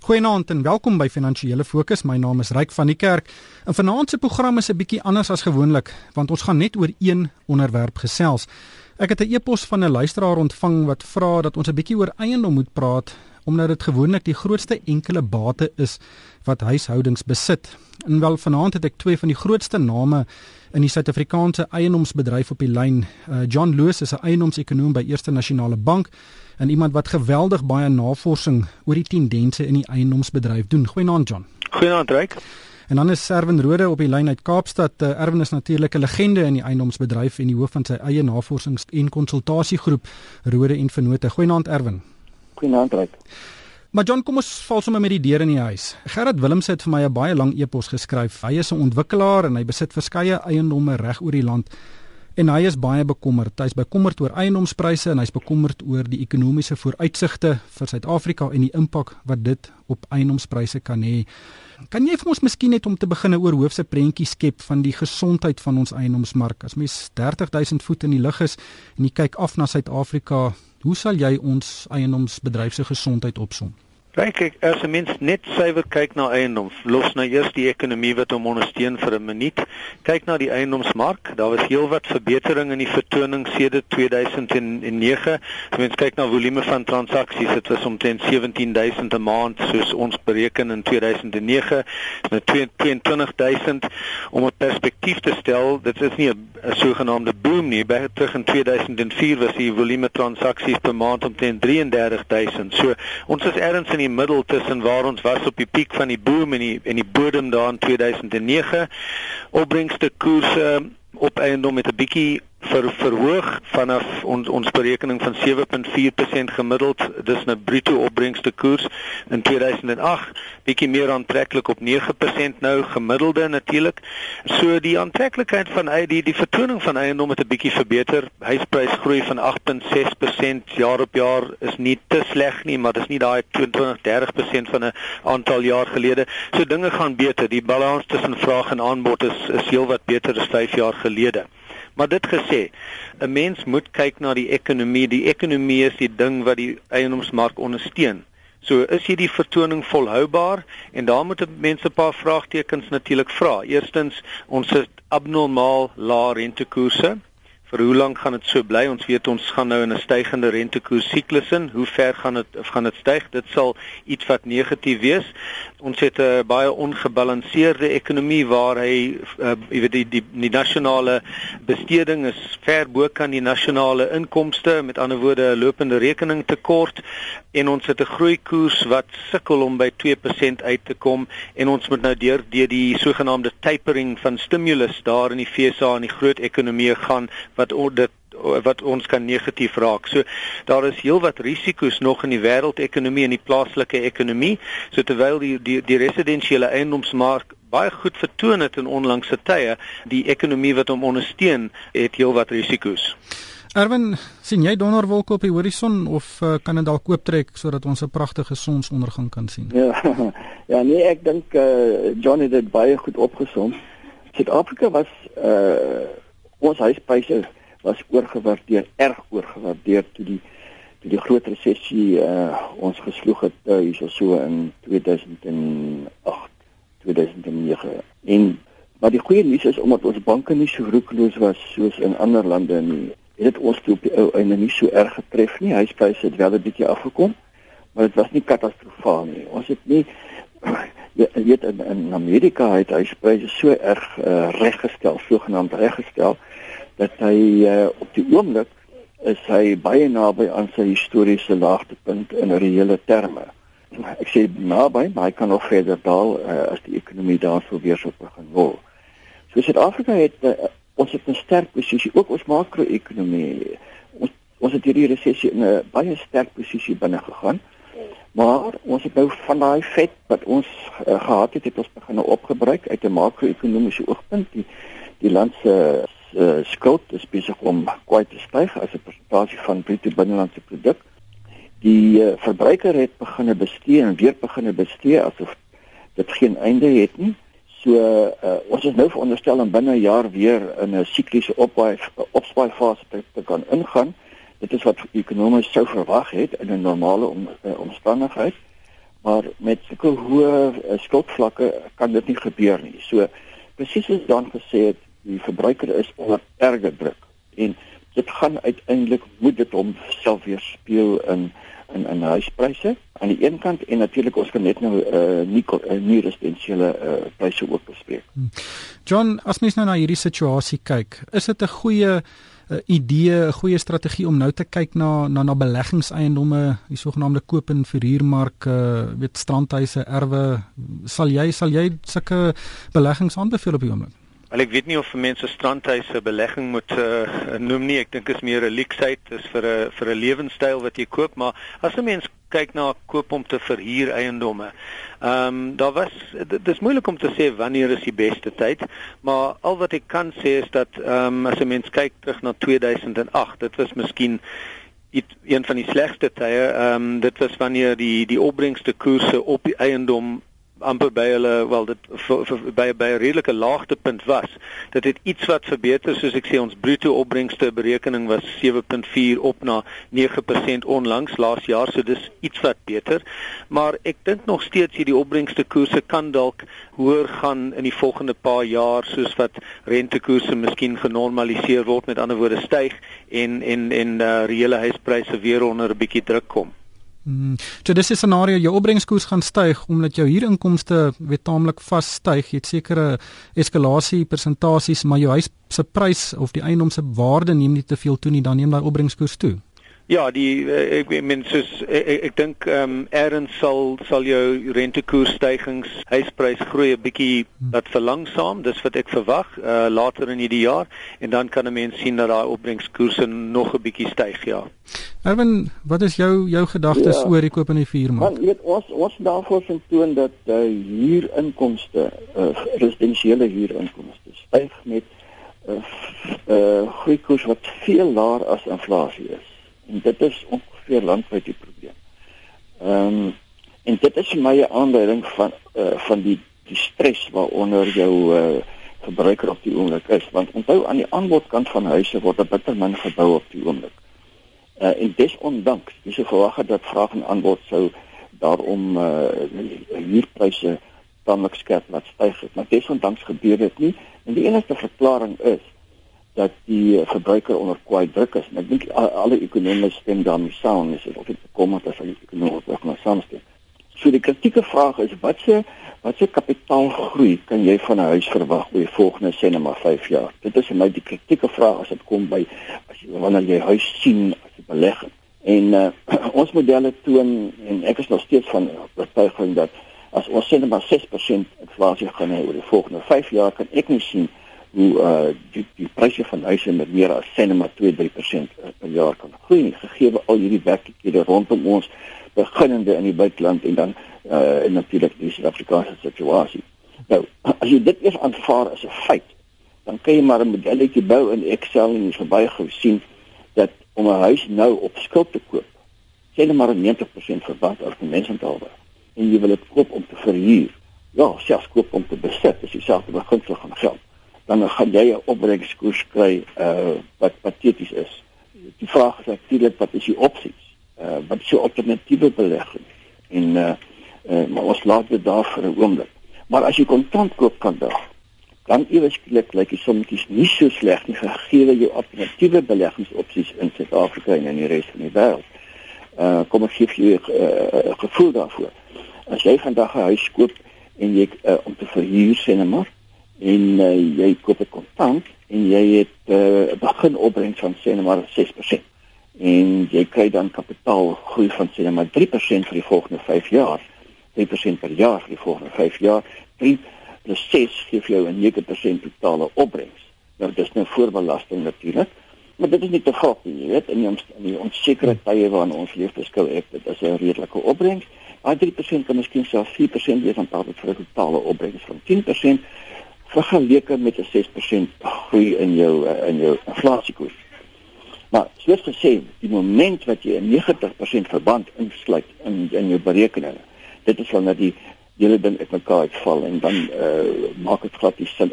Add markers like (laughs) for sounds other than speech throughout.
Goeienaand en welkom by Finansiële Fokus. My naam is Ryk van die Kerk. En vanaand se program is 'n bietjie anders as gewoonlik, want ons gaan net oor een onderwerp gesels. Ek het 'n e-pos van 'n luisteraar ontvang wat vra dat ons 'n bietjie oor eiendom moet praat, omdat dit gewoonlik die grootste enkele bate is wat huishoudings besit. En wel vanaand het ek twee van die grootste name in die Suid-Afrikaanse eiendomsbedryf op die lyn. Uh, John Loos is 'n eiendomsekonoom by Eerste Nasionale Bank en iemand wat geweldig baie navorsing oor die tendense in die eiendomsbedryf doen. Goeienaand John. Goeienaand Ryk. En dan is Erwin Rode op die lyn uit Kaapstad. Uh, Erwin is natuurlik 'n legende in die eiendomsbedryf en die hoof van sy eie navorsings- en konsultasiegroep Rode en Vennote. Goeienaand Erwin. Goeienaand Ryk. Maar John, kom ons val sommer met die deur in die huis. Gerard Willems het vir my 'n baie lang e-pos geskryf. Hy is 'n ontwikkelaar en hy besit verskeie eiendomme reg oor die land. En hy is baie bekommerd. Hy's bekommerd oor eiendomspryse en hy's bekommerd oor die ekonomiese vooruitsigte vir Suid-Afrika en die impak wat dit op eiendomspryse kan hê. Kan jy vir ons miskien net om te begin 'n oorhoofse prentjie skep van die gesondheid van ons eiendomsmark? As mens 30000 voet in die lug is en jy kyk af na Suid-Afrika, hoe sal jy ons eiendomsbedryf se gesondheid opsom? Kyk ek as 'n mens net suiwer kyk na eiendom, los nou eers die ekonomie wat hom ondersteun vir 'n minuut. Kyk na die eiendomsmark, daar was heelwat verbetering in die vertoning sedert 2009. As mens kyk na volume van transaksies, dit was omtrent 17000 'n maand soos ons bereken in 2009, nou 22000 om 'n perspektief te stel. Dit is nie 'n sogenaamde boom nie. By terug in 2004 was die volume transaksies per maand omtrent 33000. So ons is ergens in die middel tussen waar ons was op die piek van die boom en die en die bodem daar in 2009 opbrengste koerse op eiendom met 'n bietjie ver, verhoog vanaf ons ons berekening van 7.4% gemiddeld. Dis 'n bruto opbrengste koers. In 2008 bietjie meer aantreklik op 9% nou gemiddelde natuurlik so die aantreklikheid van die die vertoning van eiendom het 'n bietjie verbeter. Huisprys groei van 8.6% jaar op jaar is nie te sleg nie maar dis nie daai 20-30% van 'n aantal jaar gelede. So dinge gaan beter. Die balans tussen vraag en aanbod is is heelwat beter as 5 jaar gelede Maar dit gesê, 'n mens moet kyk na die ekonomie. Die ekonomie is die ding wat die eiendomsmark ondersteun. So is hierdie vertoning volhoubaar en daar moet mense 'n paar vraagtekens natuurlik vra. Eerstens, ons het abnormaal lae rentekoerse vir hoe lank gaan dit so bly? Ons weet ons gaan nou in 'n stygende rentekoers siklus in. Hoe ver gaan dit gaan dit styg? Dit sal iets wat negatief wees. Ons het 'n baie ongebalanseerde ekonomie waar hy uh, jy weet die die, die nasionale besteding is ver bo kan die nasionale inkomste, met ander woorde 'n lopende rekening tekort en ons het 'n groeikoers wat sukkel om by 2% uit te kom en ons moet nou deur deur die sogenaamde tapering van stimulus daar in die FSA en die groot ekonomieë gaan wat dit wat ons kan negatief raak. So daar is heelwat risiko's nog in die wêreldekonomie en die plaaslike ekonomie. So terwyl die die, die residensiële eiendomsmark baie goed vertoon het in onlangse tye, die ekonomie wat hom ondersteun, het heelwat risiko's. Erwin, sien jy donderwolke op die horison of uh, kan dit dalk ooptrek sodat ons 'n pragtige sonsondergang kan sien? Ja. (laughs) Ja, nee, ek dink eh uh, Johnny het dit baie goed opgesom. Suid-Afrika was eh uh, ons huispryse was oorgewaardeer, erg oorgewaardeer toe die toe die groot resessie uh ons gesloeg het uh, hierso so in 2008, 2009. En maar die goeie nuus is omdat ons banke nie so roekeloos was soos in ander lande nie, het dit ons toe op die ou einde nie so erg getref nie. Huispryse het wel 'n bietjie afgekom, maar dit was nie katastrofaal nie. Ons het nie jy weet in, in Amerika het huispryse so erg uh, reggestel, sogenaamd reggestel dat hy uh, op die oomblik is hy baie naby aan sy historiese laagtepunt in reële terme. Ek sê naby, maar hy kan nog verder daal uh, as die ekonomie daarso weer sou begin wol. So Suid-Afrika het uh, ons het 'n sterk posisie ook ons makro-ekonomie. Ons ons het hierdie resessie in 'n baie sterk posisie binne gegaan. Maar ons het nou van daai vet wat ons uh, gehad het, het ons begin opgebruik uit 'n makro-ekonomiese oogpunt. Die die land se uh, skuld is besig om kwai te styg as 'n persentasie van bruto binnelandse produk. Die uh, verbruiker het begine bestee en weer begine bestee asof dit geen einde het nie. So uh, ons is nou veronderstel om binne 'n jaar weer in 'n sikliese opwaai opswaai fase te, te kan ingaan. Dit is wat ekonomie sou verwag het in 'n normale om, uh, omstandigheid. maar met sulke hoë uh, skuldvlakke kan dit nie gebeur nie. So presies soos dan gesê het, die verbruiker is onder erge druk en dit gaan uiteindelik moet dit hom self weer speel in in in huispryse aan die een kant en natuurlik ons kan net nou uh, nie nie residensiële uh, pryse ook bespreek. Hmm. John, as mens nou na hierdie situasie kyk, is dit 'n goeie uh, idee, 'n goeie strategie om nou te kyk na na na beleggingseiendomme, die sogenaamde koop en verhuurmark, uh, weet strandhuise, erwe, sal jy sal jy sulke beleggings aanbeveel op die oomblik? Wel ek weet nie of mense strandhuise belegging moet uh, noem nie. Ek dink is meer 'n leksheid, is vir 'n vir 'n lewenstyl wat jy koop, maar as 'n mens kyk na koop om te verhuur eiendomme. Ehm um, daar was dit is moeilik om te sê wanneer is die beste tyd, maar al wat ek kan sê is dat ehm um, as 'n mens kyk terug na 2008, dit was miskien een van die slegste tye. Ehm um, dit was wanneer die die opbrengste koerse op die eiendom amper by hulle wel dit by by 'n redelike laagtepunt was. Dit het iets wat verbeter soos ek sê ons bruto opbrengste berekening was 7.4 op na 9% onlangs laas jaar, so dis iets wat beter. Maar ek dink nog steeds hierdie opbrengste koerse kan dalk hoër gaan in die volgende paar jaar soos wat rentekoerse miskien genormaliseer word, met ander woorde styg en en en uh, reële huispryse weer onder 'n bietjie druk kom. Mm. So dis 'n scenario jou opbrengskoers gaan styg omdat jou huurinkomste weet taamlik vas styg. Jy het sekere eskalasie persentasies, maar jou huis se prys of die eiendom se waarde neem nie te veel toe nie, dan neem daai opbrengskoers toe. Ja, die eh, ek meen soos ek, ek, ek dink ehm um, erns sal sal jou rentekoersstygings, huisprys groei 'n bietjie wat verlangsaam, dis wat ek verwag uh, later in die jaar en dan kan 'n mens sien dat daai opbrengskoerse nog 'n bietjie styg, ja. Erwin, wat is jou jou gedagtes ja. oor die koop in die vuurmark? Want weet ons ons daarvoor toon dat uh, huurinkomste, uh, residensiële huurinkomste styg met 'n uh, uh, groeikoers wat veel laer as inflasie is. En dit is ongeveer landwyd die probleem. Ehm um, en dit is vir my 'n aanduiding van uh, van die die stres waaronder jou uh, verbruiker op die oomblik is, want onthou aan die aanbodkant van huise word 'n bitter min gebou op die oomblik. Uh, en desondanks, dis so verwag dat vraag en aanbod sou daarom uh, huurpryse tamelik skerp laat styg, maar desondanks gebeur dit nie. En die enigste verklaring is dat die verbruiker onder kwai druk is. En ek dink alle ekonome stem daarmee saam, is of dit kom as hulle ekonome ook maar saamstem. So die kritieke vraag is wat se wat se kapitaalgroei kan jy van 'n huis verwag oor die volgende sê net maar 5 jaar? Dit is my die kritieke vraag as dit kom by as jy wanneer jy huis sien as jy belegg. En uh, (clears throat) ons modelle toon en ek is nog steeds van oortuiging dat as ons sê net maar 6% inflasie gaan hê oor die volgende 5 jaar kan ek nie sien hoe uh die die pryse van huise met meer as sinema 2-3% per jaar kan groei gegee al hierdie werklikhede rondom ons beginnende in die buiteland en dan uh en natuurlik die Suid-Afrikaanse situasie. Nou, as jy dit eers aanvaar as 'n feit, dan kan jy maar 'n modelletjie bou in Excel en jy verby gesien dat om 'n huis nou op skuld te koop, sê net maar 90% verband as mense onthou. En jy wil dit koop om te verhuur. Ja, selfs koop om te besit, as jy self begin vir gaan geld dan gaan jy 'n opbrengskoers kry uh wat pateties is. Die vraag is natuurlik wat is die opsies? Uh wat is die alternatiewe belegging? En uh, uh maar ons laat dit daar vir 'n oomblik. Maar as jy kontant koop kan dan dan ewesklik lyk die sommetjies nie so sleg nie gegee jy alternatiewe beleggingsopsies in Suid-Afrika en in die res van die wêreld. Uh kom ek gee vir jou 'n uh, gevoel daarvoor. As jy vandag 'n huis koop en jy uh, om te verhuur sê net maar en uh, jy koop dit kontant en jy het 'n uh, begin opbrengs van sê net maar 6% en jy kry dan kapitaal groei van sê net maar 3% vir die volgende 5 jaar. 3% per jaar vir die volgende 5 jaar. 3 plus 6 gee vir jou 'n 9% totale opbrengs nou dis nou voorbelasting natuurlik maar dit is nie te gok nie jy weet in die, in die onsekere tye waarin ons leef beskou ek dit is 'n redelike opbrengs maar 3% kan miskien selfs 4% wees van totale totale opbrengs van 10% vergeleke met 'n 6% groei in jou eh, in jou inflasiekoers. Maar soos gesê, die moment wat jy 'n 90% verband insluit in in jou berekeninge, dit is wanneer die hele ding uitmekaar uitval en dan uh, maak dit glad nie sin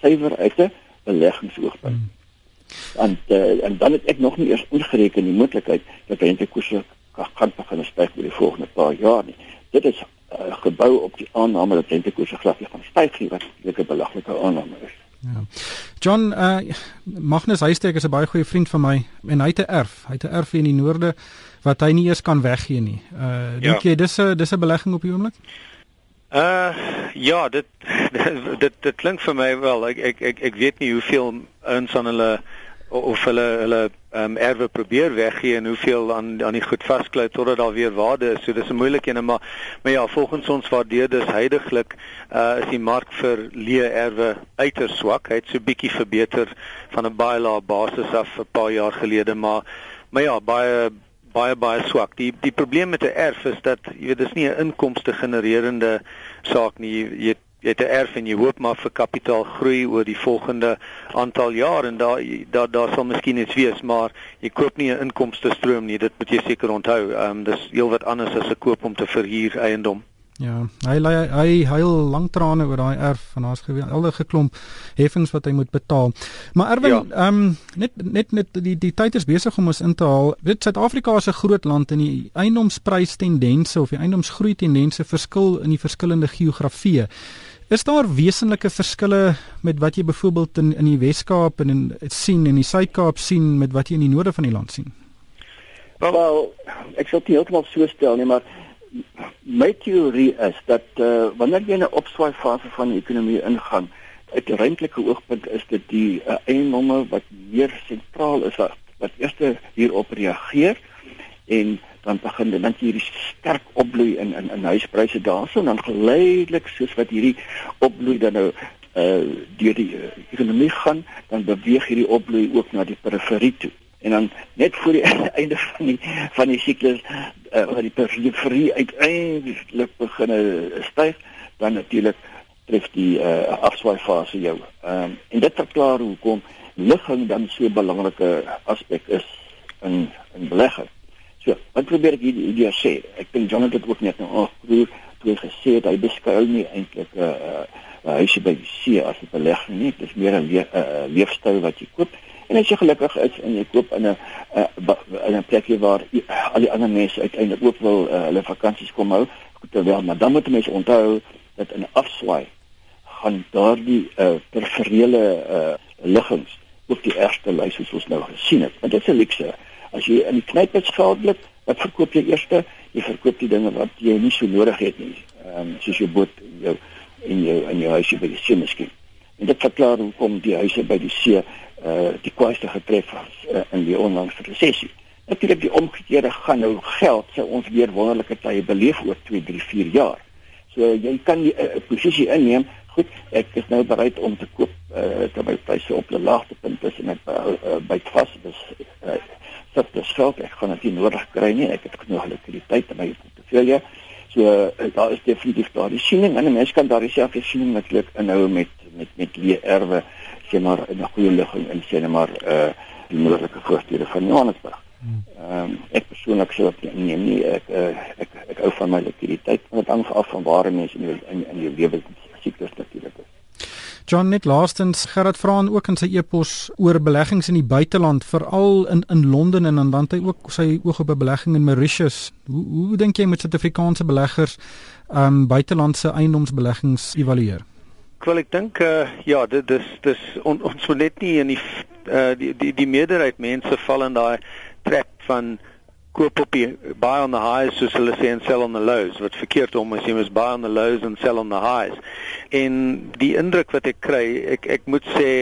suiwer uit 'n beleggingsoogpunt. Hmm. En uh, en dan het ek nog nie eers ingereken die moontlikheid dat rentekoerse gaan begin styg oor die volgende paar jaar nie. dit is uh, gebou op die aanname dat rentekoerse glad nie gaan styg nie wat 'n belaglike aanname is. Ja. John uh, Magnus Huystek is 'n baie goeie vriend van my en hy het 'n erf. Hy het 'n erf in die noorde wat hy nie eers kan weggee nie. Uh dink ja. jy dis 'n dis 'n belegging op die oomblik? Uh ja, dit (laughs) dit dit klink vir my wel. Ek ek ek ek weet nie hoeveel ouens aan hulle of hulle hulle ehm um, erwe probeer weggee en hoeveel aan aan die goed vasklou totdat daar weer waarde is. So dis 'n moeilike een maar maar ja, volgens ons waardeerders heidaglik uh is die mark vir leë erwe uiters swak. Hy het so bietjie verbeter van 'n baie lae basis af 'n paar jaar gelede, maar maar ja, baie baie baie swak. Die die probleem met 'n erf is dat jy weet dis nie 'n inkomste genererende saak nie. Jy, jy jy het 'n erf en jy hoop maar vir kapitaal groei oor die volgende aantal jaar en daar daar daar sal miskien iets wees maar jy koop nie 'n inkomste stroom nie dit moet jy seker onthou ehm um, dis heelwat anders as 'n koop om te verhuur eiendom Ja, hy hy hy huil lank trane oor daai erf van haar's geweldige geklomp heffings wat hy moet betaal. Maar Erwin, ja. ehm ja. um, net net net die die tyd is besig om ons in te haal. Weet Suid-Afrika is 'n groot land en die eiendomsprys tendense of die eiendomsgroei tendense verskil in die verskillende geografieë. Is daar wesenlike verskille met wat jy byvoorbeeld in in die Wes-Kaap en in sien en die Suid-Kaap sien met wat jy in die noorde van die land sien? Wel, ek sou dit heeltemal so stel nie, maar my teorie is dat eh uh, wanneer jy in 'n opswaai fase van die ekonomie ingaan, uit 'n ruimtelike oogpunt is dit die uh, eiendomme wat meer sentraal is wat, wat eers hierop reageer en dan begin dit dan hierdie sterk opbloei in in in huispryse daarso en dan geleidelik soos wat hierdie opbloei dan nou uh deur die uh, ekonomie gaan dan beweeg hierdie opbloei ook na die periferie toe en dan net voor die (laughs) einde van die van die siklus uh wat die periferie uiteindelik begin styg dan natuurlik tref die uh afswaai fase jou. Ehm um, en dit verklaar hoekom ligging dan so 'n belangrike aspek is in in belegging. So, wat probeer ek hier hier sê? Ek dink John het dit ook net nou afgeroer toe gesê het hy beskou nie eintlik 'n uh, uh, huisie by die see as 'n belegging nie. Dit is meer 'n le uh, leefstyl wat jy koop. En as jy gelukkig is en jy koop in 'n uh, in 'n plekie waar uh, al die ander mense uiteindelik ook wil uh, hulle vakansies kom hou, terwyl maar dan moet mense onthou dat in 'n afswaai gaan daardie uh, periferiele uh, liggings ook die eerste lys soos ons nou gesien het. Want dit is 'n luxe As jy in die knyp is skadelik, wat verkoop jy eers? Jy verkoop die dinge wat jy nie so nodig het nie. Ehm um, soos jou boot, jou en jou in jou huisie by die see miskien. En dit verklaar hoekom die huise by die see uh die kwaaiste getref was uh, in die onlangse resessie. Natuurlik die omgekeerde gaan nou geld sou ons weer wonderlike tye beleef oor 2, 3, 4 jaar. So jy kan 'n uh, posisie inneem. Goed, ek is nou bereid om te koop uh terwyl pryse op 'n laagte punt is en ek uh, uh, byt vas. Dis uh, sit te skuld. Ek gaan dit nodig kry nie. Ek het genoeg likwiditeit in my portefeulje. So uh, daar is definitief daar die siening en 'n mens kan daar dieselfde siening natuurlik inhou met met met leë erwe sê maar in 'n goeie ligging en sê net maar uh die moontlike voordele van Johannesburg. Ehm um, ek persoonlik sou dit nie nie ek uh, ek ek hou van my likwiditeit want dit hang af van waar mense in in in die lewe siklus natuurlik is. John net laastens Gerard vra aan ook in sy e-pos oor beleggings in die buiteland veral in in Londen en dan het hy ook sy oog op 'n belegging in Mauritius. Hoe hoe dink jy met Suid-Afrikaanse beleggers um buitelandse eiendomsbeleggings evalueer? Wel ek dink uh, ja, dit dis dis on, ons moet net nie in die uh, die die die meerderheid mense val in daai trap van koop op die buy on the highs soos hulle sê en sell on the lows wat verkeerd om as jy mos buy on the lows en sell on the highs. En die indruk wat ek kry, ek ek moet sê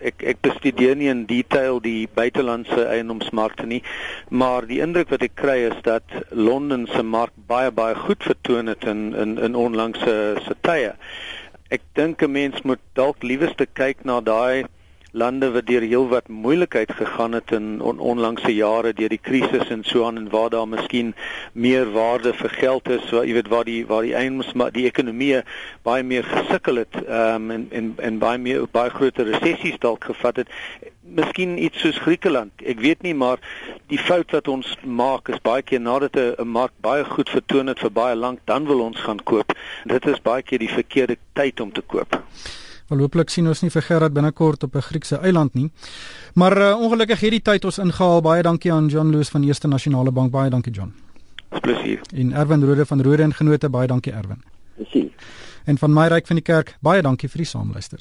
ek ek bestudeer nie in detail die buitelandse eiendomsmarkte nie, maar die indruk wat ek kry is dat Londen se mark baie baie goed vertoon het in in in onlangse se tye. Ek dink 'n mens moet dalk liewerste kyk na daai lande wat deur heelwat moeilikheid gegaan het in on, onlangse jare deur die krisis en so aan en waar daar miskien meer waarde vir geld is, waar jy weet waar die waar die eiendoms maar die ekonomie baie meer gesukkel het um, en en en baie meer baie groter resessies dalk gevat het. Miskien iets soos Griekeland. Ek weet nie maar die fout wat ons maak is baie keer nadat 'n mark baie goed vertoon het vir baie lank, dan wil ons gaan koop. Dit is baie keer die verkeerde tyd om te koop. Wel hopelik sien ons nie vir Gerard binnekort op 'n Griekse eiland nie. Maar uh, ongelukkig het die tyd ons ingehaal. Baie dankie aan John Loos van Eerste Nasionale Bank. Baie dankie John. Dis plesier. En Erwin Rode van Rode en Genote baie dankie Erwin. Plesier. En van my ryk van die kerk baie dankie vir die saamluister.